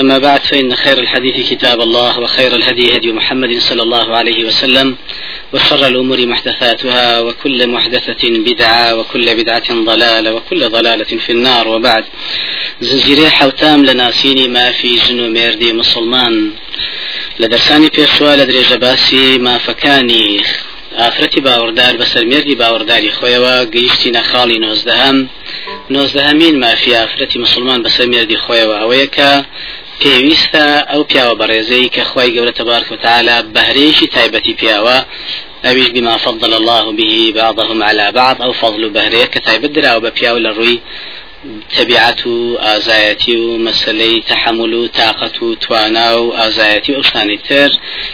أما بعد فإن خير الحديث كتاب الله وخير الهدي هدي محمد صلى الله عليه وسلم وشر الأمور محدثاتها وكل محدثة بدعة وكل بدعة ضلالة وكل ضلالة في النار. وبعد زنجيري حوتام لناسيني ما في جنو ميردي مسلمان. لدرساني بيشوا لدري جباسي ما فكاني. ئافرەتی باوەڕدار بەسەر مێردی باوەڕداری خۆیەوە گەیشتی نەخاڵی نۆزدەهەم نۆزدەهەمین مافی ئافرەتی مسلمان مێردی خۆیەوە ئەوەیە کە پێویستە ئەو پیاوە بەڕێزەی کە خی گەورە تبارك وتعالى بەهرێشی تایبەتی پیاوە ئەویش بما فضل الله به بعضهم على بعض أو فضل بهرية كتايب الدراو ببياو للروي تبعات ئازایەتی و مەسلەی تحمل و تااقەت و توانا و ئازایەتی و ئەوشتانی تر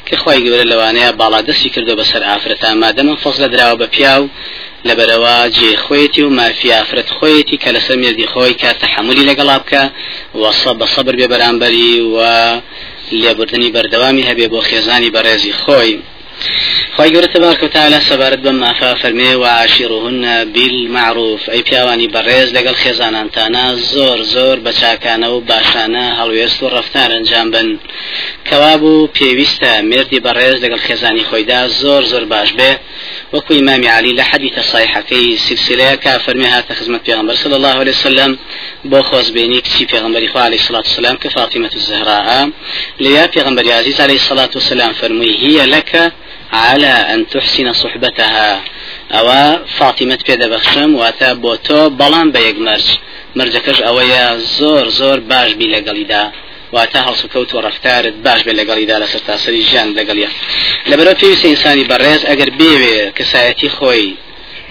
کە خی گەورە لەوانەیە باڵا دەستی کردو بەسەر ئافرەتا مادەمە فەزلە دراوە بە پیاو لەبەرەوە جێ خۆیەتی و مافیافرەت خۆیەتی کە لەسەر مێردی خۆی کە تحملی لەگەڵا بکە وەسە بە سەبر بێ بەرامبەری و لێبوردنی بەردەوامی هەبێ بۆ خێزانی بەڕێزی خۆی. خی گەورە تبارك وتعالى سەبارەت بە مافا فەرمێ و عاشیڕهن بالمعروف ئەی پیاوانی بەڕێز لەگەڵ خێزانانتانە زۆر زۆر بە چاکانە و باشانە هەڵوێست و ڕفتار ئەنجام بن. کەوا بوو پێویستە مردی بەڕێز لەگەڵ خێزانی خۆیدا زۆر زۆر باش بێ. وەکو ئیمامی علی لە حەدیثە صحیحەکەی سلسلەیە کا فەرمی هاتە خزمەت پێغمبەر صلی الله عليه وسلم بۆ خۆزبێنی کچی پێغمبەری خوا عليه الصلاة والسلام کە فاطمة الزهراء. لیا پێغمبەری عزیز عليه الصلاة والسلام فەرمووی هي لك على أن تحسن صحبتها. أو فاطمة بيدا بخشم واتا بوتو بلان بيق مرج. مرجكش أويا زور زور باش بي لقليدا. واتا هەڵسوکەوت و ڕفتارت باش بێ لەگەڵیدا لە سەر تاسەری ژیان لەگەڵە لەبەرەوە پێویستە ئینسانی بەڕێز ئەگەر بێوێ کەسایەتی خۆی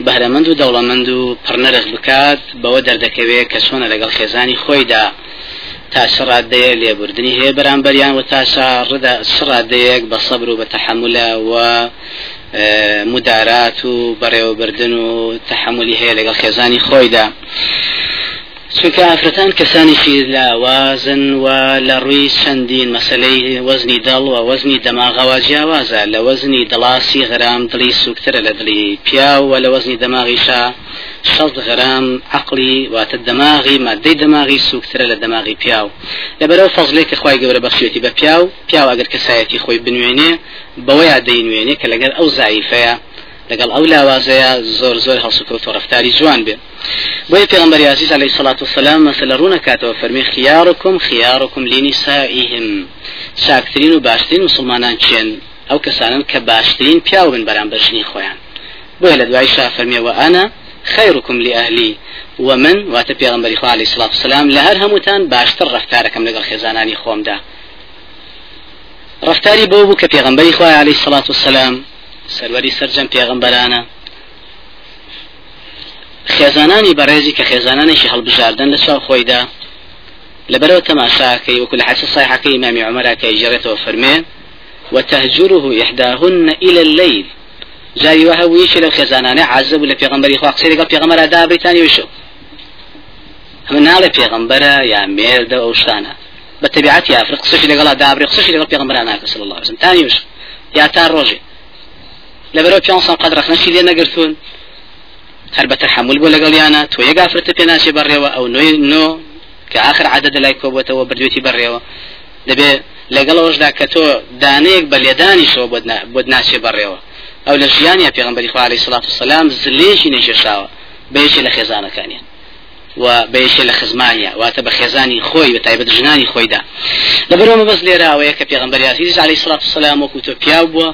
بەهرەمەند و دەوڵەمەند و پڕنەرخ بکات بەوە دەردەکەوێت کە چۆنە لەگەڵ خێزانی خۆیدا تا شڕادەیە لێبوردنی هەیە بەرامبەریان و تا شڕادەیەک بە سەبر و بە تحملە و مدارات و بەڕێوەبردن و تحملی هەیە لەگەڵ خێزانی خۆیدا چونکە ئافرەتان کەسانێکی لاوازن و لە ڕووی چەندین مەسلەی وەزنی دڵ و وەزنی دەماغەوە جیاوازە. لە وەزنی دڵاسی غرام دڵی سوکترە لە دڵی پیا و لە وەزنی دەماغیشا شەڵ غرام عقلی واتە دەماغی مادەی دەماغی سوکترە لە دەماغی پیاو لەبەرەوە فەزلێک کە خخوای گەورە بەخشێتی بە پیاو پیاو ئەگەر کەسایەتی خۆی بنوێنێ بەوەی دەینوێنێ کە لەگەر ئەو زایفەیە لەگەڵ ئەو لاوازەیە زۆر زۆر هەڵسوکەوت و ڕفتاری جوان بێ بۆیە پێغمبەر عزیز عليه الصلاة والسلام مثل ڕوونە کاتەوە فەرمی خياركم خياركم لنسائهم. چاکترین و باشترین مسلمانان چێن ئەو کەسانن کە باشترین پیاو بن بەرام بەژنی خۆیان. بۆیە لە دوای شا فەرمیەوە خيركم لأهلي ومن واتە پێغمبەری خوا عليه الصلاة والسلام لە هەر هەمووتان باشتر ڕفتارەکەم لەگەڵ خێزانانی خۆمدا. ڕفتاری بۆ بوو کە پێغمبەری خوا عليه الصلاة والسلام سەروەری سەرجەم پێغمبەرانە. خێزانانی بەڕێزی کە خێزانانێکی هەڵبژاردن لە چاو خۆیدا لەبەرەوە تەماشاکەی وەکو لە حەسە صحيحەکەی ئیمامی عمەرەکە ئیجارێتەوە فەرمێ وتهجره إحداهن إلى الليل. جاري وها ويش لو خزانانه عزب ولا پیغمبري خو اقصي لقى پیغمبر ادا بريتاني وشو. هم نال پیغمبر يا ميرد أو شانا بتبعات يا فرق قصش لقى ادا بري قصش لقى پیغمبر أنا صلى الله عليه وسلم. ثاني وش يا تار روجي لبرو پیانسان قدر خنشي لنا قرتون هەر بە تحمل بۆ لەگەڵیانە تۆ یەک ئافرەتە پێناچێ بەڕێوە ئەو نوێ نۆ کە آخر عدد لای کۆبەتەوە بردوێتی بەڕێوە. دەبێ لەگەڵەوەشدا کە تۆ دانەیەک بە لێدانیشەوە بۆ ناچێ بەڕێوە. ئەو لە ژیانی پێغمبەری خوا علیه الصلاة والسلام زلێشی نێشێشاوە بەیەکێ لە خێزانەکانیان. و بەیەکێ لە خزمانیا واتە بە خێزانی خۆی بە تایبەت ژنانی خۆیدا. لەبەرەوە بەس لێرە ئەوەیە کە پێغمبەری عزیز علیه الصلاة والسلام وەکو تۆ پیاو بووە.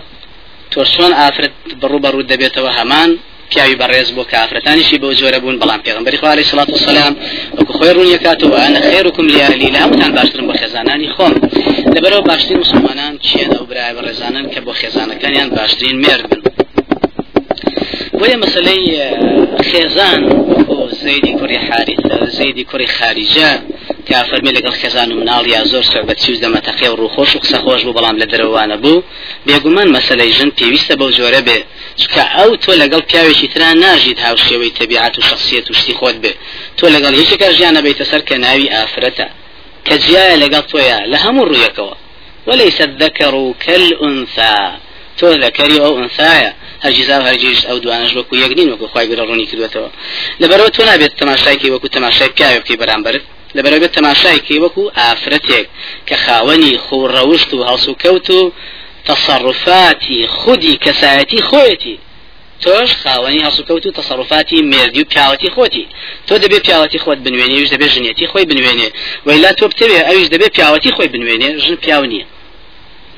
تۆ چۆن ئافرەت بەڕوو بەڕوو دەبێتەوە هەمان پیاوی بەڕێز بۆ کافرەتانیشی بۆ جۆرە بوون. بەڵام پێغمبەری خوا علیه الصلاة والسلام وەکو خۆی ڕوونیەکاتەوە ئەنە خێرکم لیالی لە هەمووتان باشترم بۆ خێزانانی خۆم. لەبەرەوە باشترین مسلمانان چیەنە و برای بەڕێزانن کە بۆ خێزانەکانیان باشترین مێرد بن بۆیە مەسلەی خێزان زەیدی کوڕی حارثە زەیدی کوڕی خارجە کە فەرمی لەگەڵ خێزان و مناڵ یا زۆر سوبەت چوز دەمەتەقێ و ڕوخۆش و قسە خۆش بوو بەڵام لە دەرەوانە بوو. بێگومان مەسلەی ژن پێویستە بەو جۆرە بێ. چکە ئەو تۆ لەگەڵ پیاوێکی ترا ناژیت هاوشێوەی تەبیعات و شخصیت و شتی خۆت بێ. تۆ لەگەڵ هیچێکە ژیانە بیتە سەر کە ناوی ئافرەتە. كجيا لقطويا لهم الريكوا وليس الذكر كالأنثى. تو ذكري أو أنثى هەرگیزا هەرگیز ئەو دوانش وەکو یەکنین وەکو خی گەرە ڕوونی کردوێتەوە لەبەرەوە تۆ نابێت تەماشایکی وەکو تەماشای پیاوە بکەی بەرامبرت لەبەرەوە بێت تەماشایکی وەکو ئافرەتێک کە خاوەنی خوڕەوشت و هەڵسو کەوت و تصرفاتی خودی کەسایەتی خۆیەتی. تۆش خاوەنی هەسوکەوت و تصرفاتی مردی و پیاوەتی خۆتی. تۆ دەبێت پیاوەتی خۆت بنوێنێ وش دەبێت ژنێتی خۆی بنوێنێ. ویلا تۆ بتەوێ ئەوش دەبێت پیاوەتی خۆی بنوێنێ ژن پیاو نییە.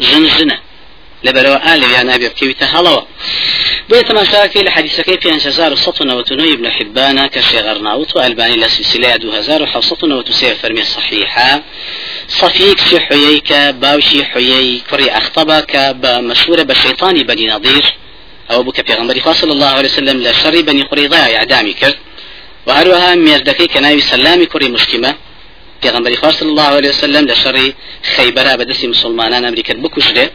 ژن ژنە. لبروا آل يا نبي بكيوت هلوا بيت ما لحديثك في انشزار سطنا وتنوي ابن حبانا كشغرنا وألباني لسلسلة دو هزار وحوصتنا وتسير فرمي صحيحة. صفيك شي حييك باوشي حيي كري أخطبك بمشهورة بشيطان بني نظير أو بك في غنبري صلى الله عليه وسلم لشر بني قريضة إعدامي كرد. وهروها ميردكي كناوي سلامي كري مشكمة. في غنبري صلى الله عليه وسلم لشر خيبرة بدسي مسلمان أمريكا بكشده.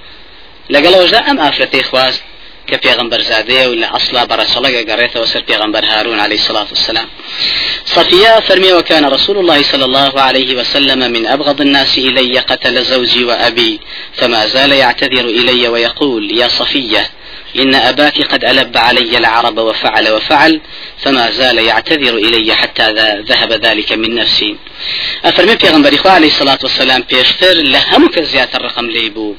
لەگەڵەوەشدا ئەم ئافرەتەی خواست کە پێغمبەر زادەیە و لە ئەسلا بەڕەسەڵەگە گەڕێتەوە سەر پێغمبەر هارون عليه الصلاة والسلام صفية فرمي وكان رسول الله صلى الله عليه وسلم من أبغض الناس إلي قتل زوجي وأبي فما زال يعتذر إلي ويقول يا صفية إن أباك قد ألب علي العرب وفعل وفعل فما زال يعتذر إلي حتى ذهب ذلك من نفسي. أفرمي بيغنبري عليه الصلاة والسلام بيشتر لهمك زيادة الرقم ليبو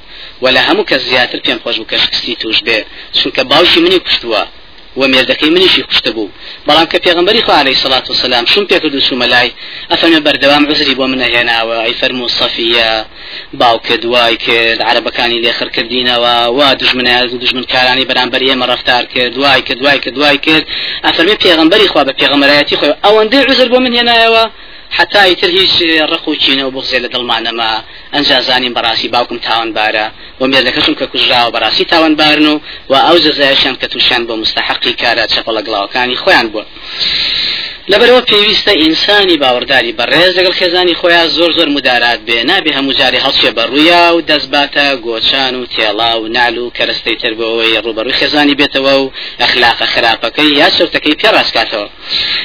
کە زیاتر پێم خۆش بوو کەشکستی توش بێ چونکە باوشی منی کوشتووە. و مێردەکەی منیشی کوشتە بوو بەڵام کە پێغمبەری خوا عليه سڵات و سلام شوم پێکرد و سومە لای ئەفەرمە بەردەوام عزری بۆ منە هێناوە ئەی فەرمو سەفیە باوکە دوای کرد عربەکانی لێخر کردینەوە وا دژمنە دژمن کارانی بەرامبەر ئێمە ڕفتار کرد دوای کرد دوای کرد دوای کرد ئەفەرمێ پێغمبەری خوا بە پێغمەرایەتی خۆی ئەوەندەی عزر بۆ من هێنایەوە حتا ئیتر هیچ ڕق و چینە و بغزێ لە دڵمانەما ئەنجازانی بەڕاستی باوکم تاوانبارە و مێردەکەشم کە کوژراوە بەڕاستی تاوانبارن و و ئەو جەزایشان کە تووشیان بۆ مستحقی کارە چەپەڵە گڵاوەکانی خۆیان بووە لەبەرەوە پێویستە ئینسانی باوەڕداری بەڕێز لەگەڵ خێزانی خۆیان زۆر زۆر مدارات بێ نابێ هەموو جاری هەڵچێ بەڕوویا و دەستباتە گۆچان و تێڵا و نال و کەرەستەی تر بەوەی ڕوبەڕووی خێزانی بێتەوە و ئەخلاقە خراپەکەی یا شرتەکەی پێڕاستکاتەوە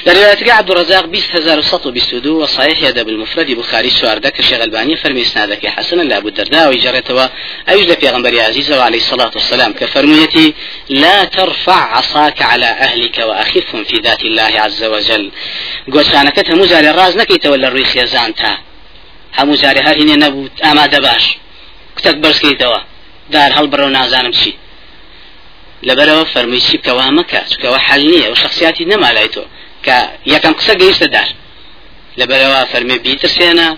لە روايتك عبد الرزاق 20122 وصحيح يد بالمفرد بخاري شواردة كشيخ الباني فرمي اسنادك حسنا لابو الدرداء وجريتوا أيج لبيغمبر عزيز عليه الصلاة والسلام كفرميتي لا ترفع عصاك على أهلك وأخفهم في ذات الله عز وجل. گۆچانەکەت هەموو جارێ ڕاز نەکەیتەوە لە ڕووی خێزان تا هەموو جارێ هەر هینێ نەبوو ئامادە باش کتێک بەرزکەیتەوە دار هەڵ بڕە و نازانم چی لەبەرەوە فەرمووی چی بکەوە مەکە چکەوە حەل نییە و شخصیاتی نەمالای تۆ کە یەکەم قسە گەیشتە دار. لەبەرەوە فەرمێ بیترسێنە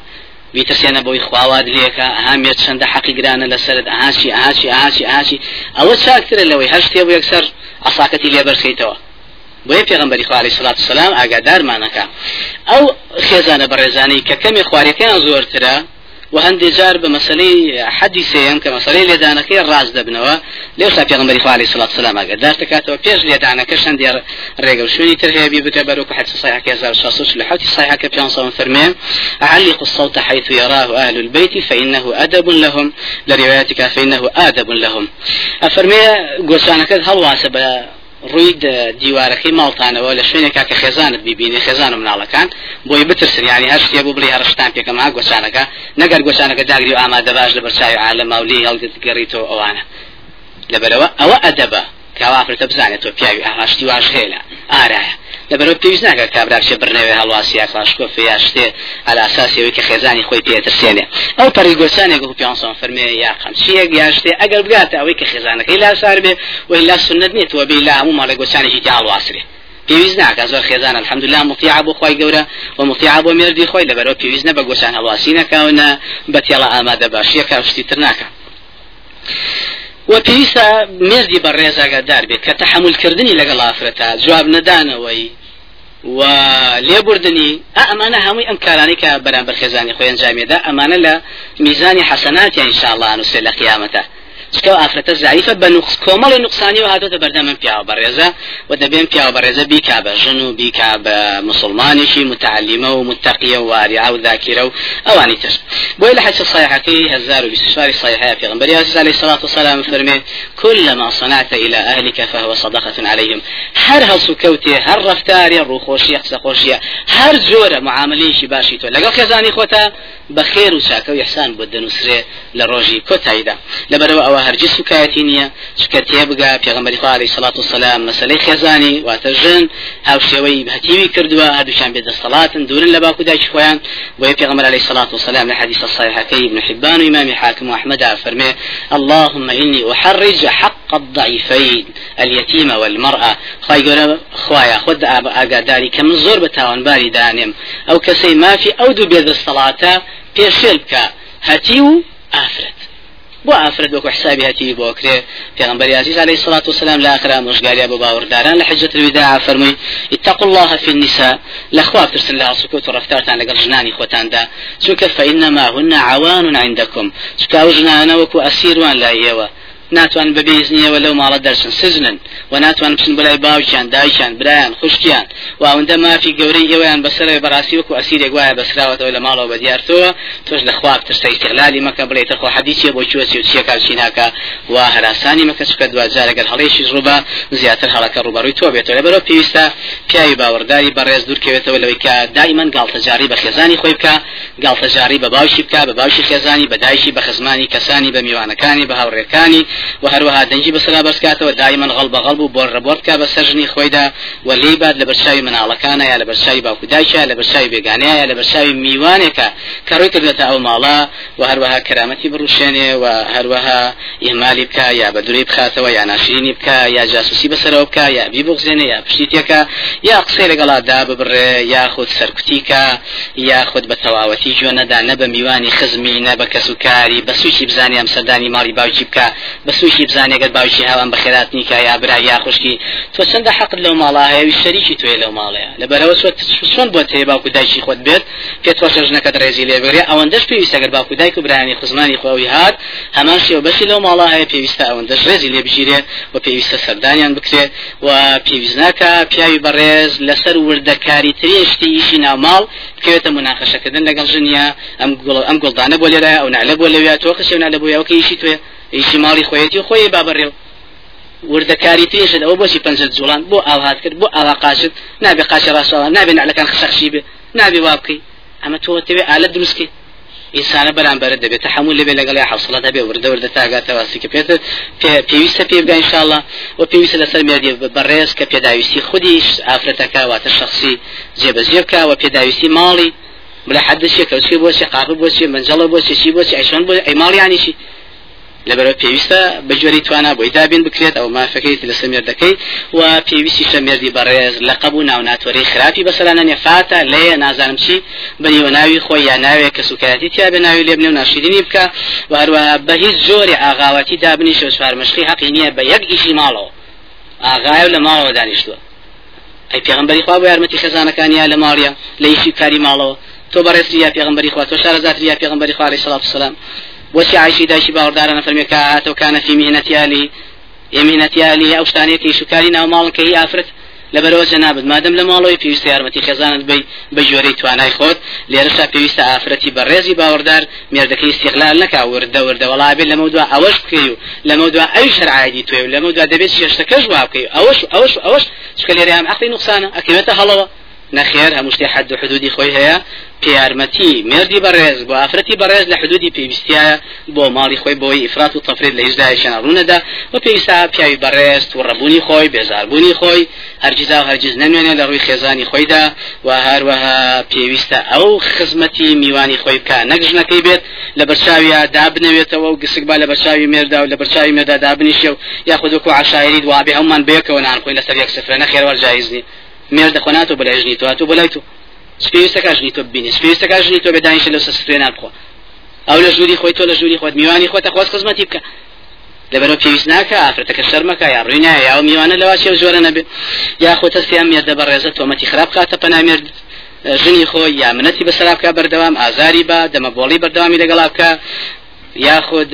بیترسێنە بۆی خواواد لێکە ئاهامێت چەندە حەقی گرانە لەسرت ئاهاچی ئاهاچی ئاهاچی ئاهاچی ئەوە چاکترە لەوەی هەر شتێ بۆ یەکسەر عساکەتی لێبەرسیتەوە بۆیە پێغمبەری خوا علیه الصلاة والسلام ئاگادارمانەکە. ئەو خێزانە بەڕێزانی کە کەمی خواریەکەیان زۆرترە و هەندێک جار بە مەسلەی حەدی سێم کە مەسلەی لێدانەکەی ڕاز دەبنەوە لێو سا پێغمبەری خوا علیه الصلاة والسلام ئاگادار دەکاتەوە پێش لێدانەکە شەندێ ڕێگە شوێنی تر هەیە بی بکە بەرەو حديث صحيح كذا شخص لحوتي صحيح كبيان صوم فرمي أعلق الصوت حيث يراه أهل البيت فإنه أدب لهم. لروايتك فإنه آدب لهم. أفرمي قوسانك هل واسب ڕووی دیوارەکەی ماڵتانەوە لە شوێنێکا کە خێزانت بیبینی خێزان و مناڵەکان بۆی بترسن ینی هەر شتێ بوو بڵی هەرشتان پێکەم ها گۆچانەکە. نەگەر گۆچانەکە داگری و ئامادە باش لە بەرچاوی عالە ماولی هەڵگەڕیتەوە ئەوانە. لەبەرەوە ئەوە ئەدەبە. کاوافرەتە بزانێت تۆ پیاوی ئاهاشتی واش هێلا ئارایە لەبەرەوە پێویست ناکە کابراچێ برنەوێ هەڵواسی یا کلاشکۆفی یا شتێ على ئاساسیەوەی کە خێزانی خۆی پێترسێنێ ئەو پەریگۆچانێک و پیانسان فەرمێ یا خەمچیەک یا شتێ؟ ئەگەر بگاتە ئەوەی کە خێزانەکەی لا سار بێ وی لا سنت نیێت وە بێ لا هەموو ماڵە گۆچانێکی تا هەڵواسرێ پێویست ناکە زۆر خێزان الحمدلله مطیع بۆ خی گەورە و مطیع بۆ مێردی خۆی لەبەرەوە پێویست نە بە گۆچان هەڵواسی نەکەونە بە تێڵە ئامادە باشیە کا شتی تر ناکە. و پێویستە مێردی بە ڕێزاگەدار بێت کە تەحملکردنی لەگەڵ ئافرەتە جواب نەدانەوەی و لێبوردنی ئەمانە هەمووی ئەم کارانی کە بەرامبەر خێزانی خۆیان جامێدا ئەمانە لە میزانی حەسەناتی ئینشاءڵڵه نووسێ لە قیامەتە. چکە ئافرەتە زعیفە بە نقص کۆمەڵی نقصانی و هاتۆتە بەردەمە پیاوە بەڕێزە و دەبێن پیاوە بەڕێزە بیکا بە ژن و بیکا بە مسلمانێکی متعلیمە و متەقیە و واریعە و ذاکرە و ئەوانی تر. بوي لحج صحيحكي هزار بسفاري صحيحة في غنبري عليه الصلاة والسلام فرمي كلما صنعت إلى أهلك فهو صدقة عليهم. هر هل كوتي هر رفتاري روخوشي قصة خوشية هر جورة معامليشي باشي تو لقل خزاني خوتا بخير وشاكو يحسان بدن وسري لروجي كوتايدا لبرو أو هرجي سكايتينيا سكتي بقى في غنبري عليه الصلاة والسلام مسألة خزاني واتجن أو شوي بهتيوي كردوا هدو شان بيد الصلاة دون لباكو داش خوان وفي غنبري عليه الصلاة والسلام لحديث الصحيح كي ابن حبان وإمام حاكم وأحمد فرمي اللهم إني أحرج حق الضعيفين اليتيم والمرأة. خواهي قولا خوايا خد أقاداري كم زور بتاون باري دانم. أو كسي ما في أودو بيد الصلاة بيشلك هتيو آفرت بو افرد وكو حسابي هاتي بو كري پیغمبر عزيز عليه الصلاة والسلام لاخرة مشغالي ابو باور داران لحجة الوداع فرمي اتقوا الله في النساء لاخوات ترسل لها سكوت ورفتارتان لقل جناني خوتان دا سوك فإنما هن عوان عندكم. أو جنانا وكو اسير وان لا ايوا ناتوان ببيزنية ولو ماڵە دەرسن. سزنن. و ناتوان بچن بلای باوکیان دایکیان برایان خوشکیان و ئەوەندە مافی گەورەی ئێوەیان بەسەر بەڕاستی وەکو ئەسیرێک وایە بەسراوەتەوە لە ماڵەوە بە دیارتەوە تۆش لە خواب ترسە استقلالی مەکە بڵێ تەخۆ حەدیثیە بۆ چوە چیە کارچی ناکە و هەراسانی مەکە چکە دوجار ئەگەر هەڵێشی ڕوبە زیاتر هەڵەکە ڕوبەڕووی تۆ بێتەوە. لەبەرەوە پێویستە پیاوی باوەڕداری بەڕێز دوورکەوێتەوە لەوەی کە دائیمەن گاڵتەجاری بە باوشی بکە بە باوشی خێزانی بە دایشی بە خزمانی کەسانی بە میوانەکانی بە هاوڕێکانی و هەروەها دەنجی بەسرا بەرزکاتەوە دایمەن غەڵ بە غەڵب و بۆ ڕبۆرتکە بە سەرژنی خۆیدا و لی باد لە بەرچاوی مناڵەکانە یا لە بەرچاوی باوکودایشە لە بەرچاوی بێگانەیە لە بەرچاوی میوانێکە کە ڕووی کردێتە ئەو ماڵە و هەروەها کەرامەتی بڕوشێنێ و هەروەها ئیمالی بکە یا بە دووری بخاتەوە یا ناشرینی بکە یا جاسوسی بەسەرەوە بکە یا بی بغزێنێ یا پشتی تێکە یا قسەی لەگەڵادا ببڕێ یا خود سەرکوتیکە یا خود بە تەواوەتی جوێنەدا نە بە میوانی خزمی نە بە کەسوکاری بە سوچی بزانانی ئەم سەردانی ماڵی باوکی بکە بە سوچی بزانێ ئەگەر باوکی هاوان بەخێرات نیکە یا برا یا خوشکی تۆ چەندە حەقت لەو ماڵە؟ هەیەوی شەریکی توێ لەو ماڵەیە؟ لەبەرەوە چۆن بۆ تێ باوکو دایکی خۆت بێت پێ تۆ ژنەکەت ڕێزی لێبرێ ئەوەندەش پێویستە ئەگەر باوکو دایک و برانی خزمانی خۆی هات هەمان شێوە بەشی لەو ماڵە هەیە پێویستە ئەوەندەش ڕێزی لێ بژیرێ و پێویستە سەردانیان بکرێ و پێویست ناکە پیاوی بەڕێز لەسەر وردەکاری ترێشتی ئیشی ناوماڵ بکەوێتە مناقەشەکردن لەگەڵ ژنیا ئەم ئەم گوڵدانە بۆ لێرە ئەو نالە بۆ لەوێ تۆ خشێ نالە بۆ یاوکە ئیشی توێ. ئیشی ماڵی خۆیەتی خۆی بابڕێو وردەکاری تێشت ئەو بۆچی پەنج جوڵان بۆ ئاهات کرد بۆ ئاوا قاشت نابێ قاچە ڕاستەوە نابێ نعلەکان خسەخشی بێ نابێ وا بکەی ئەمە تۆ تەوێ ئالە دروستکەی ئینسانە بەرامبەر دەبێت تحمل لەبێ لەگەڵ حوصلە هەبێ وردە وردە تاگاتەوە سیکە پێێت پێویستە پێ بگە انشاءله و پێویستە لەسەر مێردی بەڕێز کە پێداویستی خودیش ئافرەتەکە واتە شخصی جێبەجێ بکە و پێداویستی ماڵی بلا حدث كوسي بوسي قابل بوسي منزل بوسي شي بوسي عشان بوسي اي مال يعني شي لەبەرەوە پێویستە بەجۆری توانە بۆی دابین بکرێت ئەو مافەکەیت لە سەمێر دەکەی و پێویستی شەمێردی بەڕێز لە قەب و ناوناتوەری خراپی بەسەرانە نێفاتە لێە نازانم چی بەنیوە ناوی خۆی یا ناوێت کە سوکایەتی تیا بە ناوی لێ بنێ و ناشرینی بکە و هەروەها بە هیچ زۆری ئاغاوەتی دابنی شە چوارمەشقی حەقی نییە بە یەک ئیشی ماڵەوە. ئاغایە لە ماڵەوە دانیشتووە. ئەی پێغمبەری خوا بۆ یارمەتی خێزانەکانیا لە ماڵیە لە ئیشی کاری ماڵەوە. تۆ بەڕێزی یا پێغمبەری خوا تۆ شارەزاتری یا پێغمبەری خوا عەلەیهی سەڵات عیشی دایشی باوەڕدارانە فەرمی کە هاتەوە کانە فی میهنەتی ئالی یمینەتی ئالی ئەو شتانەیەکی شوکاری ناو ماڵن کە هی ئافرەت لەبەرەوە جەنابەت مادەم لە ماڵەوەی پێویستە یارمەتی خێزانت بی بە ژۆرەی توانای خۆت. لێرەشا پێویستە ئافرەتی بەڕێزی باوەڕدار مێردەکەی استیغلال نەکا وردە وردە وڵا بێت لەمە دو ئەوەش بکەی و لەمە دو ئەوی شەرعادی توێ و لەمە دو دەبێت شێشتەکەش وا بکەی. ئەوەش ئەوەش ئەوەش چکە لێرە ئەم عقلی نوقسانە ئەکەوێتە هەڵەوە. نەخێر هەموو شتێ حد حدودی خۆی هەیە. پێیارمەتی مردی بەڕێز بۆ ئافرەتی بەڕێز لە حدودی پێویستیە بۆ ماڵی خۆی بۆی ئفرات و تەفرید لە هیچدای شەناڕوونەدا و پێویستا پیاوی بەڕێز و ڕەبوونی خۆی بێزاربوونی خۆی هەرگیزا و هەرگیز نامێنێت لە ڕووی خێزانی خۆیدا و هەروەها پێویستە ئەو خزمەتی میوانی خۆی بکە. نەگژنەکەی بێت لە بەرچاویە دابنەوێتەوە و گسک با لە بەرچاوی مێردا و لە بەرچاوی مێردا دابنیشە و یاخودکو عشاعری دوابێ هەممان بێکەوە نانخۆی لەسەر یەک سفرە نەخێر وەرجایزنی مێر دەخۆناتەوە بەلایژنی تو هاتو بەلای تو سپێویستەکە ژنی تۆ ببینی. سپێویستەکە ژنی تۆ بێدانیش لە سفرێ نابخۆ ئەو لە ژووری خۆی تۆ لە ژووری خۆت. میوانی خۆتە خۆست خزمەتی بکە. لەبەرەوە پێویست ناکە ئافرەتەکە شەرمەکە یا ڕووینە یا میوانە لەوا چێ زۆرە نەبێت یا خۆتە سیان مێردە بە ڕێزە تۆمەتی خراپ کاتە پەنامێرد ژنی خۆی یا منەتی بەسەرابکە بەردەوام ئازاری بە دەمەبۆڵی بەردەوامی لەگەڵا بکە. یاخود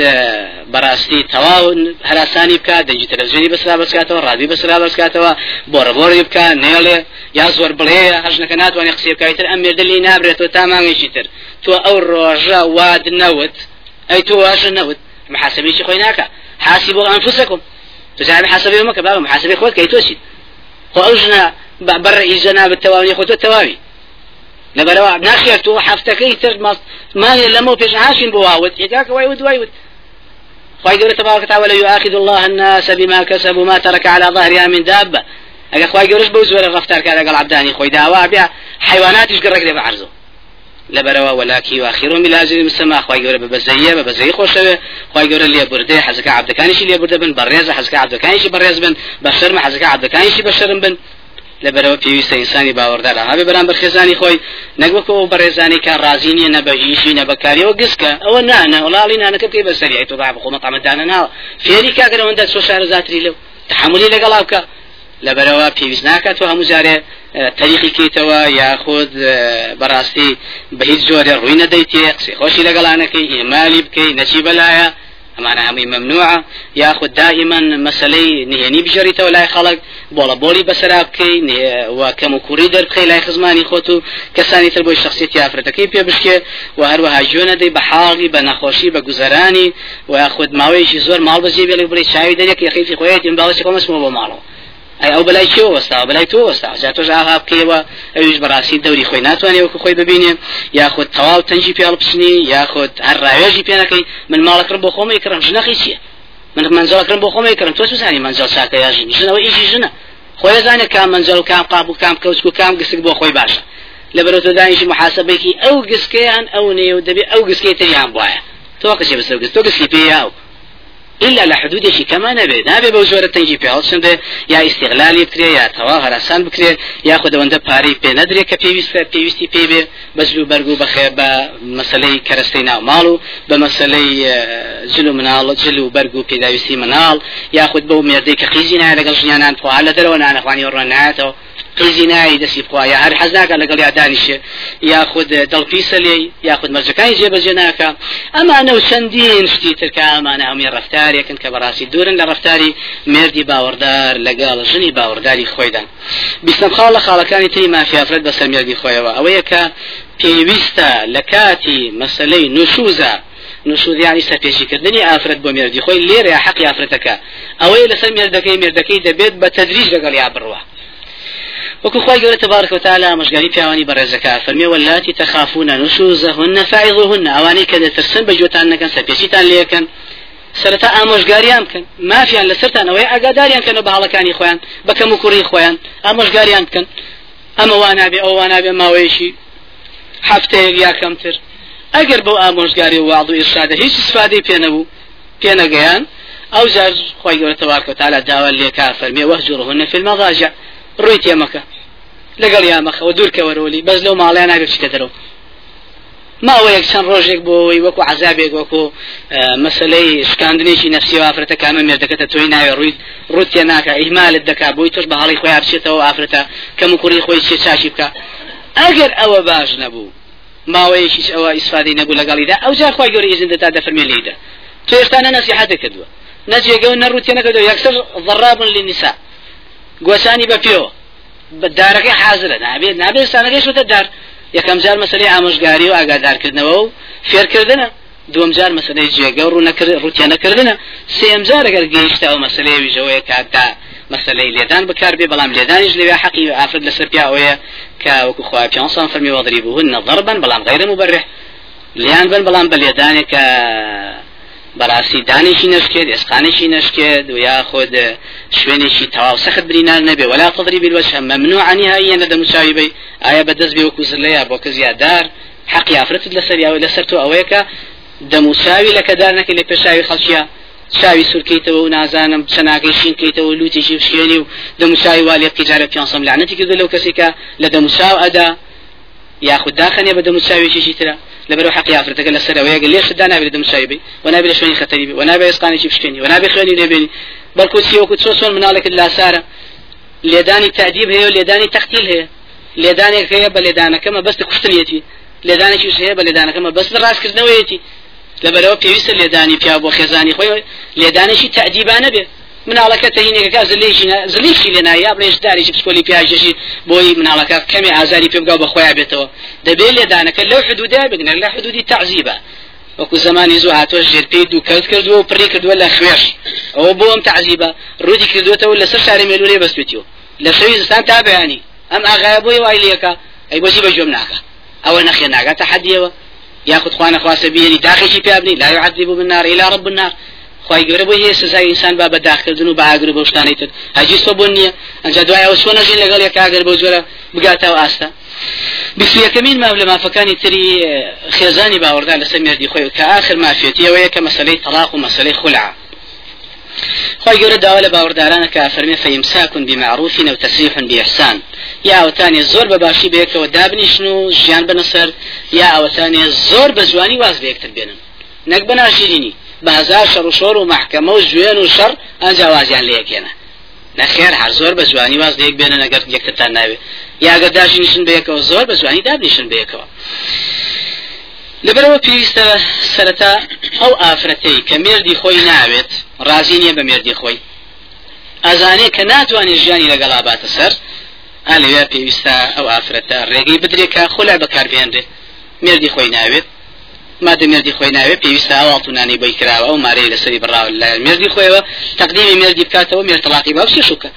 بەڕاستی تەواو هەراسانی بکات دەجی تەلەڤزیۆنی بەسرا بەسکاتەوە ڕادی بەسرا بەسکاتەوە بۆ ڕبۆری بکە نێڵێ یا زۆر بڵێ هەژنەکە ناتوانێت قسێ بکایتر ئەم مێردە لی نابرێتەوە تا مانگێکی تر. تۆ ئەو ڕۆژە واد نەوت ئەی تۆ واشە نەوت محاسبێکی خۆی ناکە. حاسبوا أنفسكم تزعل حسبي وما كبار محاسبي خوت كي توسي خو أوجنا بر إيجانا بالتواوي خو التواوي ناخير تو حفتكي تر ما ما لما بيش عاشين بواود. يجاك وايود وايود. خواهي قولة تبارك وتعالى يؤاخذ الله الناس بما كسبوا ما ترك على ظهرها من دابة. خواهي قولش بوزور الرفتار كذا؟ قال عبداني خوي داوا بيع حيوانات يشقرق لي بعرضه. لبروا ولكن واخرهم إلى أجل مسمى خوای گەورە بە بەزەیە بە بەزەی خۆشەوێ خوای گەورە لێ بردێ حەزەکە عبدەکانیشی لێ بردە بن بەڕێزە حەزەکە عبدەکانیشی بەڕێز بن بە شەرمە حەزەکە عبدەکانیشی بە شەرم بن. لەبەرەوە پێویستە ئینسانی باوەڕدارە هەبێ بەرام بەرخێزانی خۆی نەگوەکەەوە بەڕێزانی کە ڕازینیە نەبەهیشی نەبەکاریەوە گسکە. ئەوە نانە وڵاڵی نانەکە بکەی بەسەری. تۆ با بخۆمە قامەدانە ناوە. فێری کاگەرەوەندە سۆ شارە زاتری لەو. تحملی لەگەڵا بکە لەبەرەوە پێویست ناکات و هەموو جارێ تەریقی کەیتەوە یاخود بەڕاستی بە هیچ جۆرە ڕووی نەدەیتێ قسەی خۆشی لەگەڵانەکەی ئێمالی بکەی نەچی بەلایە. ئەمانە هەمووی ممنوعە یاخود دائما مەسلەی نهێنی بژێریتەوە لای خەڵک بۆڵە بۆلی بەسەرا بکەی و کەم و کوڕی دەربخەی لای خزمانی خۆت و کەسانی تر بۆی شخصیتی ئافرەتەکەی پێ بشکێ و هەروەها ژوێنە دەی بە حاڵی بە نەخۆشی بە گوزەرانی و یاخود ماوەیەکی زۆر ماڵ بەجێ بێ بڵێ چاوی دەرێک یەخیفی خۆیەتی باڵی کۆمەسمەوە بۆ ماڵەوە ئەی ئەو بەلای کێ وەستا؟ بەلای تۆ وەستا؟ جا تۆش ئاها بکەوە ئەویش بەڕاستی دەوری خۆی ناتوانێت وەکو خۆی ببینێ یاخود تەواو تەنجی پێڵ بچنی یاخود هەر ڕاوێژی پێ نەکەی من ماڵەکڕم بۆ خۆمەی کڕم ژنەقی چییە؟ من منزەڵەکڕم بۆ خۆمەی کڕم تۆ سوزانی منزەڵ چاکە یا ژن؟ ژنەوە ئیشی ژنە. خۆی زانێت کام منزەڵ کام قاب و کام کەوسک و کام گسک بۆ خۆی باشە لەبەرەوە تۆ دانیشی محاسبەیەکی ئەو گسکەیان ئەو نێ و دەبێ ئەو گسکەی تریان بواە. تۆ قشێ بەسەر گست؟ تۆ گسکی پێ یاو. إلا لحدود شي كما نبي. نبي بوزورة تنجي في هالشند يا استغلالي بكري يا توا هرسان بكري يا خد وندا باري بي ندري كبيوست بيوستي بي بي بزلو برغو بخي بمسألة كرستينا مالو بمسألة جلو منال جلو برغو بيداوستي منال. يا خد بو مردي كقيزينا لقل جنيانان فوالة دروانا أنا أخواني ورناتو قیزی نایی دەستی بخوا یا هەر حەز ناکە لەگەڵ یادانیشێ یاخود دڵپیسە لێ یاخود مەرجەکانی جێبەجێ ناکە. ئەمانە و چەندین شتی ترکە ئەمانە هەمووی ڕفتارێکن کە بەڕاستی دوورن لە ڕفتاری مردی باوەڕدار لەگەڵ ژنی باوەڕداری خۆیدان. بیستم خاڵ لە خاڵەکانی تری مافیافرەت بەسەر مردی خۆیەوە. ئەوەیە کە پێویستە لە کاتی مەسلەی نشوزە نشوز يعني سەپێشیکردنی ئافرەت بۆ مێردی خۆی لێرە حەقی ئافرەتەکە. ئەوەی لەسەر مێردەکەی مێردەکەی دەبێت بە تەدریج لەگەڵ یا بڕوە وەکو خی گەورە تبارکە تالا مەژگاری پیاوانی بەڕێزەکە فەرمی وەلاتی تەخافونە نوسوزەهن نەفاعیڵهن ئەوانەی کە دەترسن بە جوتان نەکەن سەپێچیتان لێکەن. سەرەتا ئامۆژگاریان بکەن. مافیان لەسەرتان ئەوەی ئاگاداریان کەنە بە حڵەکانی خۆیان بەکەم و کوڕی خۆیان. ئامۆژگاریان بکەن. ئەمە وانابێ ئەو وانابێ ماوەیەشی هەفتەیەک یا کەمتر. ئەگەر بەو ئامۆژگاری وواڵ و ئێشادە هیچ سفادەی پێنەبوو پێنەگەیان ئەو جار خۆی گەورە تەواکە تالا داوا لێکا فەرمی وەحجرهن في المضاجع ڕووی تێمەکە. لەگەڵ یامەخەوە دوورکەوەرەوەلی بەس لەو ماڵیان بچکە دەرەوە. ماوە یەک چەند ڕۆژێک بۆەوەی وەکو عذابێک وەکو مەسلەی شکاندنێکی نفسی و ئافرەتە کامە مێردەکەتە تۆی ناوێ ڕووی ڕوتێ ناکە ئیمالت دەکا بۆی تۆش بە هەڵی خۆی بچێتەوە ئافرەتە کەم کوڕی خۆی چێ چاشی بکە. ئەگەر ئەوە باش نەبوو ماوەیەکیش ئەوە ئیسفادی نەبوو لەگەڵیدا ئەو جار خۆی گەوری ئیزن دەتا دەفەرمێ لێدا تۆ نەسیحەت کردووە. نەجێگە و نەڕوتێ نەکردەوە یەکسەر ضرابن للنساء. گوسانی بە پێوە دارەکەی حازرە نابێت نابێت سانەکەی شوتە دار. یەکەم جار مەسلەی ئامۆژگاری و ئاگادارکردنەوە و فێرکردنە. دوم جار مەسلەی جێگە و ڕوتیانەکردنە سێم جار ئەگەر گەیشتەوە مەسلەی ویژەوەی کاتا مەسلەی لێدان بکار بێ بەڵام لێدانیش لەوێ حەقی ئافرد لەسەر پیاوەیە کە وەکو خوا پیانسان فەرمی وەضری بوون نەضربن بەڵام غیرە مبرح لیان بن بەڵام بە لێدانێکە بەڕاستی دانێکی نشکێت ئێسقانێکی نشکێت و یا خۆد شوێنێکی تەواو سەخت برینار نەبێ. ولا تضرب الوجه ممنوع عنها نەدە مساوی بی. ئایا بەدەست بێ وەکو زلەیە بۆ کە زیادار؟ حەقی ئافرەتت لەسەر یاوە لەسەر تۆ ئەوەیەکە دەموساوی لە کەدار نەکەی لە پێشاوی خەڵکیە. چاوی سورکەیتەوە و نازانم چەناگەی شینکەیتەوە لوتێکی شوێنی و دەموساوی والی قیجارە پیانسەم لعنەتی کردو لەو کەسێکە لە یاخود داخنێ بە دەموساویێکی ترە لەبەر حقی ئافرەتەکە لەسەر ئەوەیە لێش دا نابێت دەموساوی بی و نابێت لە شوێنی خەتەری بی و نابێت ئێسقانێکی بشکێنی و نابێت خوێنی لێبێنی بەڵکو سیوەکو چۆ چۆن مناڵێکت لاسارە لێدانی تعدیب هەیە و لێدانی تەختیل هەیە. لێدانێک هەیە بە لێدانەکەمە بەست کوشتنیەتی. لێدانێکی هەیە بە لێدانەکەمە بەست ڕاستکردنەوەیەتی. لەبەرەوە پێویستە لێدانی پیا بۆ خێزانی خۆی لێدانشی تەعدیبانە بێ. مناڵەکە تەهینێکەکە زلیشی زلیشی لێ نایە بڵێش داریشی پسکۆلی پیاژەشی بۆی مناڵەکە کەمی ئازاری پێ بگاو بەخۆیان بێتەوە دەبێت لێدانەکە لەو حدودا بگنە لە حدودی تعزیبە وەکو زمانی زوو هاتۆ ژێرپی دوو کەوت کردووە و پڕی کردووە لە خوێش ئەوە بۆم تعزیبە ڕوودی کردوێتەوە لەسەر شاری مێلورێ بەستێتیەوە لە شەوی زستان تا بەیانی ئەم ئاغایە بۆی وای لەکە ئەی بۆچی بە جۆم ناکە ئەوە نەخێ ناگاتە حەدیەوە یاخود خوانە خواسە بینی داخێکی پیابنی لا يعذب بالنار إلى رب النار. خی گەورە بۆ هەیە سزای ئینسان با بە داخکردن و بەهاگر بۆ شتانەی تر. هەجی سۆ بۆ نییە ئەنج دوایەوە سۆ نەژین لەگەڵ یەک ئاگەر بۆ جۆرە بگاتەوە ئاستا. بسیەکەمین ما لە مافەکانی تری خێزانی باوەڕدا لەسەر مردی خۆی کە آخر مافێتیەوەیە کە مەسلەی تەلاق و مەسلەی خولع. خی گەورە داوا لە باوەڕدارانە کە فەرمێ فەیمساکن بمعروف و تسریح بإحسان یا ئەوتانێ زۆر بە باشی بەیەکەوە دابنیشن و ژیان بنەسەر یا ئەوەتانێ زۆر بە جوانی واز بەیەکتر بێنن. نەک بەناشرینی بازار شەڕ و شۆر و محکەمە و ژوێن و شەڕ ئەنجا وازیان لە یەکێنە. نەخێر هەر زۆر بە جوانی واز لەیەک بێنن ئەگەر یەکترتان ناوێت یاگەر داژنیشن بەیەکەوە زۆر بە جوانی دابنیشن بەیەکەوە لەبەرەوە پێویستە سەرەتا ئەو ئافرەتەی کە مێردی خۆی ناوێت ڕازی نییە بە مێردی خۆی. ئەزانێ کە ناتوانێت ژیانی لەگەڵا باتە سەر ئالوێ پێویستە ئەو ئافرەتە ڕێگەی بدرێکە خۆلا بەکاربێنرێ مێردی خۆی ناوێت مادە مردی خۆی ناوێ پێویستە ئاواڵتونانی بۆی کراوە ئەو مارەی لەسەری بڕاو لە مردی خۆیەوە تقدیمی مردی بکاتەوە مێرتەلاقی باوسی شوکە؟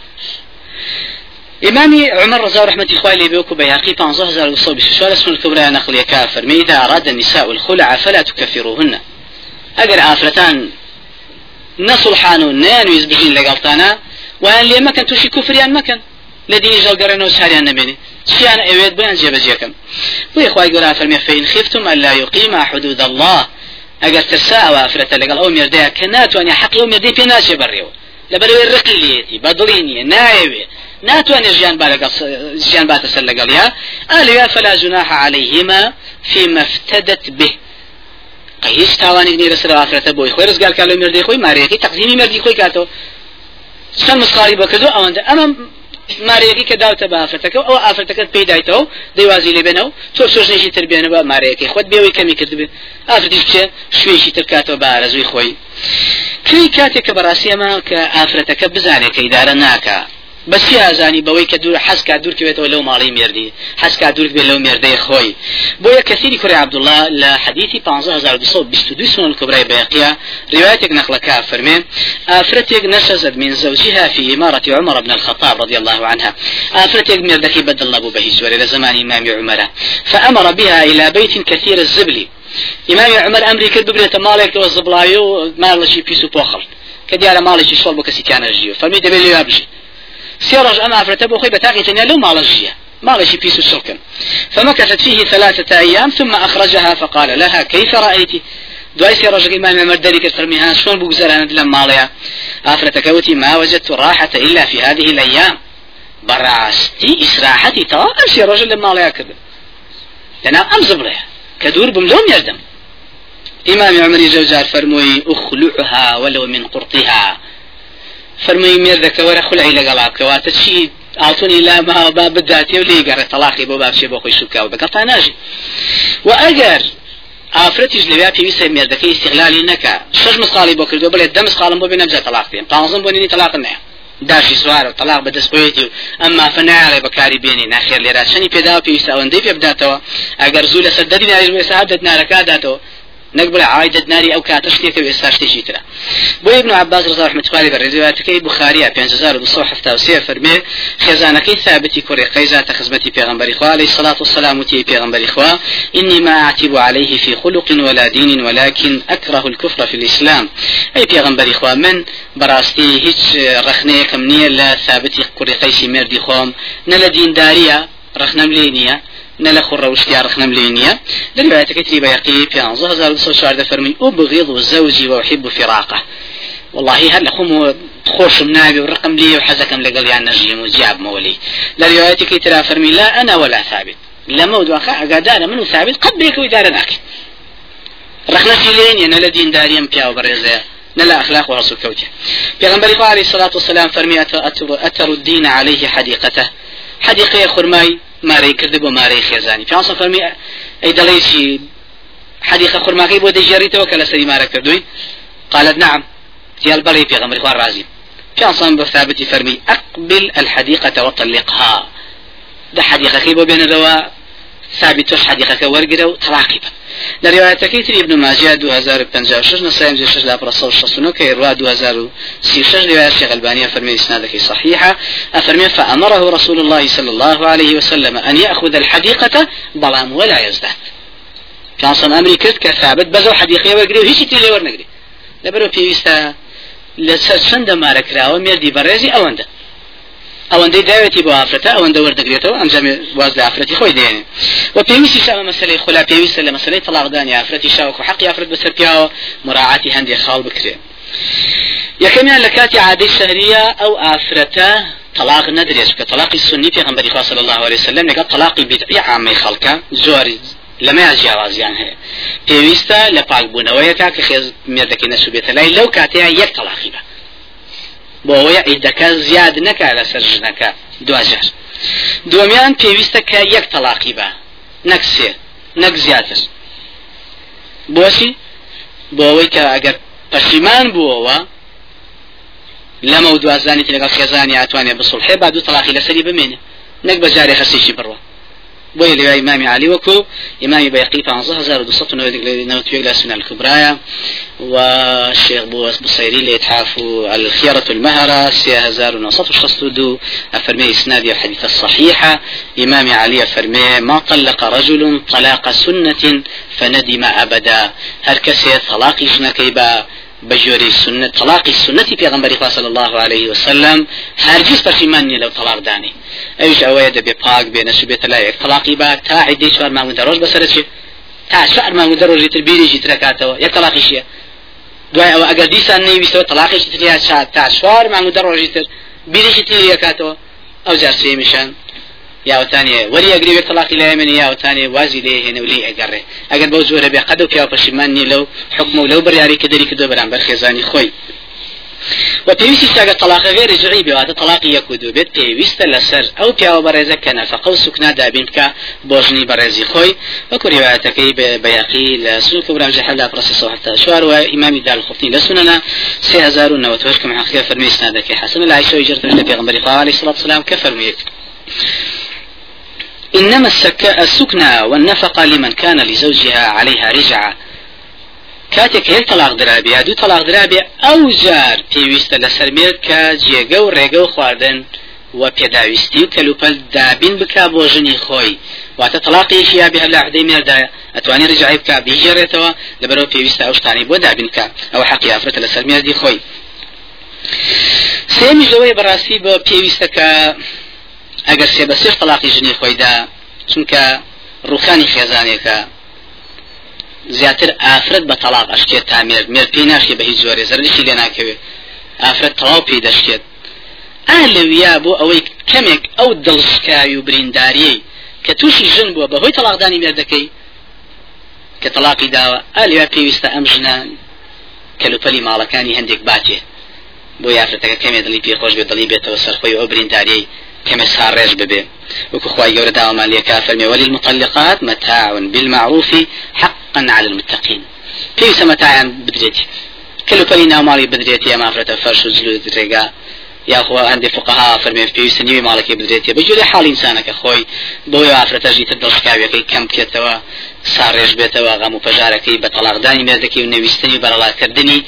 إمام عمر رضا رحمة الله عليه بيوكو بيهقي بانزه هزار وصول بسشوال اسم الكبرى نقل كافر ما إذا أراد النساء الخلع فلا تكفروهن أجر آفرتان نصلحان نانويز بجين لقلتانا وأن لي مكان توشي كفريان مكان لديني جلقرن وسهريان نبيني سيان اويد بيان جيبجيكم بو اخواي قرا فرمي فإن خفتم ألا يقيم حدود الله. اگر ترسا وافرة لقل أو مردها كنات واني حقي أو مردي في ناس يبريو لبروي الرقي ليتي بدليني نايوي ناتواني جيان بارك جيان بات سلقل يا أليا فلا جناح عليهما فيما افتدت به. قيس تاواني نير سر آخرته بوي خوي رزقال كالو مردي خوي ماريكي تقديمي مردي خوي كاتو سن مسخاري بكدو اوان اما مارەیەکی کە داوتە بە ئافرەتەکە ئەو ئافرەتەکەت پێدایتەوە دەیوازی لێ بێنەوە تۆ سۆژنێکی تر بێنە بە مارەیەکی خۆت بێەوەی کەمی کرد بێ. ئافرەتیش بچێ شوێشی ترکاتەوە بە ئارەزوی خۆی. کەی کاتێک کە بەڕاستی ئەمە کە ئافرەتەکە بزانێت کە ئیدارە ناکە بەسی ئازانی بەوەی کە دوور حەسکا بێتەوە لەو ماڵی مردی حەسکا دوور بێت لەو مێردەی خۆی. بۆ یە کەسیری کوڕی عبدوڵله لە حدیثی 15222 سنن الكبرى بيقيا روايتك نقلك فرمين آفرتك نشزت من زوجها في إمارة عمر بن الخطاب رضي الله عنها آفرتك مردك بدل الله بهيج إلى زمان إمام عمر فأمر بها إلى بيت كثير الزبل. إمام عمر أمري كرد ببريت مالك وزبلايو مالشي بيسو بوخل كديار مالشي صلب كسي كان جيو فمي دبي أبجي سيرج أما أفرته بخي بتاقي تنيا لو مالجية مالشي بيسو الشركة فمكثت فيه ثلاثة أيام ثم أخرجها فقال لها كيف رأيت دوای سێ ڕۆژەکە ئمام مەردەری کرد فەرمیها شلون بگوزارانت لەم ماڵەیە ئافرەتەکەوتی ما وجدت راحة إلا في هذه الأيام. بەڕاستی ئیسراحەتی تەوا ئەم سێ ڕۆژە لە ماڵەیە کرد لەناو ئەم زبڵەیە کە دوور إمام عمر جوزار فرموي أخلعها ولو من قرطها. فرمووی مێردەکە وەرە خولعی لەگەڵا بکەواتە چی؟ ئاڵتونی لا ما با بداتێ و لی گەڕێ تەلاقی بۆ باشێ بۆ خۆی سوکاو بەگەڵ تا ناژی. و ئەگەر ئافرەتیش لەویا پێویستە مێردەکەی استیغلالی نەکە شش مسقالی بۆ کردو بڵێ دە مسقالم بۆ بێ نەبجە تەلاق بێن پانزم بۆ نینی تەلاق نەیە. داشی سوار و و ئەمما فناڵێ بەکاری بێنی ناخێر لێرا. چەنی پێدا پێویستە ئەوەندەی پێ بداتەوە. ئەگەر زوو لەسەر دەدی سەعات دەتنارەکە داتەوە. ناری ئەو کاتە شتێکە ئێستا شتێکی ترە بۆ ابن عباس رضا رحمة الله بە ڕێزیواتەکەی بخاریە 5273 فەرمێ خێزانەکەی ثابتی کوڕی قەیزاتە خزمەتی پێغمبەری خوا عليه الصلاة والسلام وتي پێغمبەری خوا إني ما أعتب عليه في خلق ولا دين ولكن أكره الكفر في الإسلام. أي پێغمبەری خوا من هیچ ڕخنەیەکم نییە لە ثابتی کوڕی قەیسی مردی خۆم نە لە دینداریە ڕخنەم لێ نییە نلا خر وشتيار رخنم لينيا لرواية كتري بيقي في عنزة هزار بصو شعر فرمي أبغض زوجي وأحب فراقه. والله هل خم خوش منابي ورقم لي وحزكم لقل يعني نجيم وجاب مولي. لرواية كتري فرمي لا أنا ولا ثابت. لما ودوا قادانا منو ثابت؟ قد بيك ويدارناك رخنا في لين نلا دين داريم بيا وبرزة. نلا أخلاق ورسول كوجة. پیغمبر عليه الصلاة والسلام فرمي أتر الدين عليه حديقته. حديقة خرماي. مارەی کرد بۆ مارەی خێزانی. پێ فەرمی ئەی دەڵێکی حديقة خرماكي بودي جريته وكلا سليمارة كردوي قالت نعم تيال بلي في غمر خوار رازي كان صنب بثابتي فرمي أقبل الحديقة وطلقها. ده حديقة كيبو بين الروا ثابت حديقة ورقرة وطلاقبة لرواية كيتري ابن ماجه 2056 نصايم زي شش صوت شصنو كي روا 2036 رواية الشيخ البانية فرمي إسنادك صحيحة. أفرمي فأمره رسول الله صلى الله عليه وسلم أن يأخذ الحديقة بلام ولا يزداد. كان صن أمري كرت كثابت بزو حديقة ورقرة وهيش تلي ورنقري لبرو بيويستا لسر چند ماركراوة مردي برزي أونده ئەوەندەی داوێتی بۆ ئافرەتە ئەوەندە وەردەگرێتەوە ئەنجام واز لە ئافرەتی خۆی دێنێ. و پێویستی شاوە مەسلەی خۆلا پێویستە لە مەسلەی تەلاقدانی ئافرەتی شاوەکو حەقی ئافرەت بەسەر پیاوە مراعاتی هەندێک خاڵ بکرێ. یەکەمیان لە کاتی عادەی شەهریە ئەو ئافرەتە طلاق ندرێت کە طلاقی سنی پێغمبەری خوا صلی الله عليه وسلم لەگەڵ طلاقی بدعی عامەی خەڵکە زۆری لەمە جیاوازیان هەیە. پێویستە لە پاکبوونەوەیەکە کە خێز مێردەکەی نەسوبێتە لای لەو کاتەیە یەک طلاقی بە. بۆ ئەوەیە عیدەکە زیاد نەکا لەسەر ژنەکە. دوجار دومیان پێویستە کە یەک تەلاقی بە. نەک سێ نەک زیاتر. بۆچی؟ بۆ ئەوەی کە ئەگەر پەشیمان بووەوە لەمە و دوازانی لەگەڵ خێزانی ئاتوانێ بسڵحێ با دوو تەلاقی لەسەری بمێنێ. نەک بەجارێ خەسێکی بڕوە. بوي لي إمام علي وكو. إمام بيقي فانزه هزار ودوسط نوتيق لسنة الكبرايا والشيخ بوس بصيري اللي يتحافوا الخيارة المهرة. سي هزار ونصف شخصدو أفرمي إسنادي الحديث الصحيحة إمام علي أفرمي ما طلق رجل طلاق سنة فندم أبدا. هل كسي طلاق جنكيبا؟ بجوري سنة طلاق السنة في غنبري صلى الله عليه وسلم هرجيز پشیمانی لو طلاق داني إيش اوه ده بپاک بي نسبت لا يك طلاقي با تا عدي شوار ما مدروج بسر چه تا شوار ما مدروج تر بيري جي تركاتو يك طلاقي شيه دوای أو اگر دیسان نویسته طلاقی تریا تا شوار ما مدروج تر بيري جي تريا كاتو أو جارسي مشان یاوتانێ وەری ئەگری تەلاقی لای من یاوتانێ وازی لێ هێنە و لێ ئەگەڕێ ئەگەر بەو زۆرە بێ قەد و پیا پەشیمان نی لەو حکم و لەو بڕیاری کە دەری کردو بەرامبەر خێزانی خۆی وپێویستی ساگە طلاق غێری جوعی بێواتە طلاقی یەک و دوو بێت پێویستە لەسەر ئەو پیاوە بەڕێزە کە نەفقە و سوکنا دابین بکە بۆژنی بەڕێزی خۆی وەکو و شوار و ئیمامی دار الخفتی لە سنەنا 3090 کە محقق فەرمی سنادەکەی حسن لا عیشۆی جرت لە خوا علیه الصلاة والسلام کە إنما السكنى والنفقة لمن كان لزوجها عليها رجعة. كاتك هيك طلاق درابي دو طلاق درابي أو جار پێویستە لەسەر مێر کە جێگە و خواردن و پێداویستی و کەلوپەل دابین بک بۆ ژنی خۆی. واتە تەلاقیشی یا بێ لە عدەی مێردایە ئەتوانی ڕجای بکە بیژێڕێتەوە لەبەرەوە پێویستە ئەو شتانی بۆ دابین بکە ئەوە حەقی ئافرەتە لەسەر ئەگەر سێ بە سێر تەلاقی ژنی خۆیدا چونکە ڕوخانی خێزانێکە زیاتر ئافرەت بە تەلاق ئەشکێت تا مێر مێر پێی ناشێ بە هیچ زۆرێ زەرشی لێ ناکەوێت ئافرەت تەواو پێی دەشکێت. ئا لەویا بۆ ئەوەی کەمێک ئەو دڵشکاوی و برینداریەی کە تووشی ژن بووە بەهۆی تەلاقدانی مێردەکەی کە تەلاقی داوە. ئالیا پێویستە ئەم ژنان کەلوپەلی ماڵەکانی هەندێک باتێ بۆ یافرەتەکە کەمێ دڵی پێخۆش بێت دڵی بێتەوە سەرخۆی ئەو برینداریەی. كما سارج ببي وكخوا يورد دعوة ليكا فرمي وللمطلقات متاع بالمعروف حقا على المتقين. في متاعا بدريتي كل فلينا مالي بدريتي ما فرت فرش وزلو دريقا. يا أخو عندي فقهاء فرمي في سنوي مالك بدريتي بجوري حال إنسانك أخوي بوي عفرت جيت الدرسكاوي كي كم كيتوا سارێژ بێتەوە غەم و پەژارەکەی بە تەلاقدانی مێردەکەی و نەویستنی بەرەڵاکردنی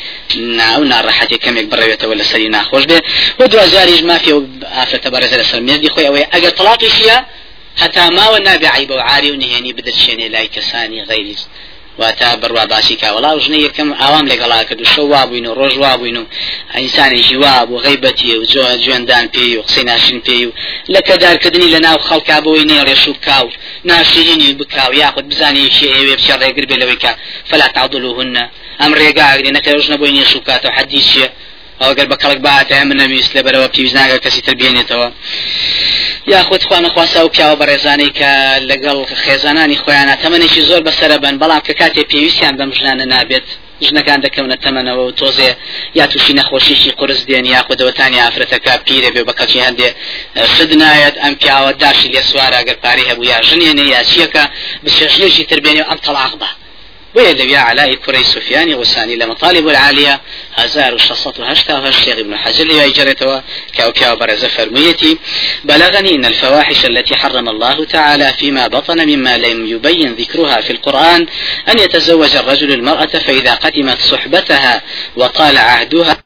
ناو ناڕەحەتی کەمێک بڕێتەوە لە سەری ناخۆش بێ. بۆ دوزاریش مافی و ئافرەتە بەڕێزە لەسەر مێردی خۆی ئەوەی ئەگەر تەلاقیشیە هەتا ماوە نابعی بە عاری و نهێنی بدرشێنێ لای کەسانی غەیری واتە بڕوا باسی کا وڵا ژنە یەکەم ئاوام لەگەڵا کرد و شەو وابووین و ڕۆژ وابووین و ئینسانێکی وابوو غیبەتی و جۆ جوێندان پێی و قسەی ناشین پێی و لە کەدارکردنی لە ناو خەڵکا بۆی نێ ڕێش و کاو ناشرینی بکاو یاخود شێ ئێوێ بچە ڕێگر بێ لەوەی کە فلا تعضلوهن ئەم ڕێگا ئەگرێ نەکە ژنە بۆی نێش و کاتەوە حەدیث چیە ئەوگەر بە کەڵک باتە من نەویست لەبەرەوە پیویست ناگە کەسی تر بێنێتەوە یاخود خوانە خواسا و پیاوە بەڕێزانەی کە لەگەڵ خێزانانی خۆیانە تەمەێکی زۆر بەسرە بن بەڵام کە کاتێ پێویستیان بەم ژنانە نابێت. ژنەکان دەکەونە تەمەنەوە و تۆزێ یا تووشی نەخۆشیشی قرس دێن یا خودەوەتانی ئافرەتەکە پیرە بێ بە کەچی هەندێ شد نایەت ئەم پیاوە داشی لێ سوارە گەر پاری هەبوو یا ژنێنێ یا چیەکە بچێژێژی تربێنێ ئەم تەلاق بە. بۆیە لەویا علای کوڕی سوفیانی غوسانی لە مطالب العالیە 1680 شيخ ابن حجر لي جريتوا كاو كاو برز فرميتي بلغني إن الفواحش التي حرم الله تعالى فيما بطن مما لم يبين ذكرها في القرآن أن يتزوج الرجل المرأة فإذا قدمت صحبتها وطال عهدها.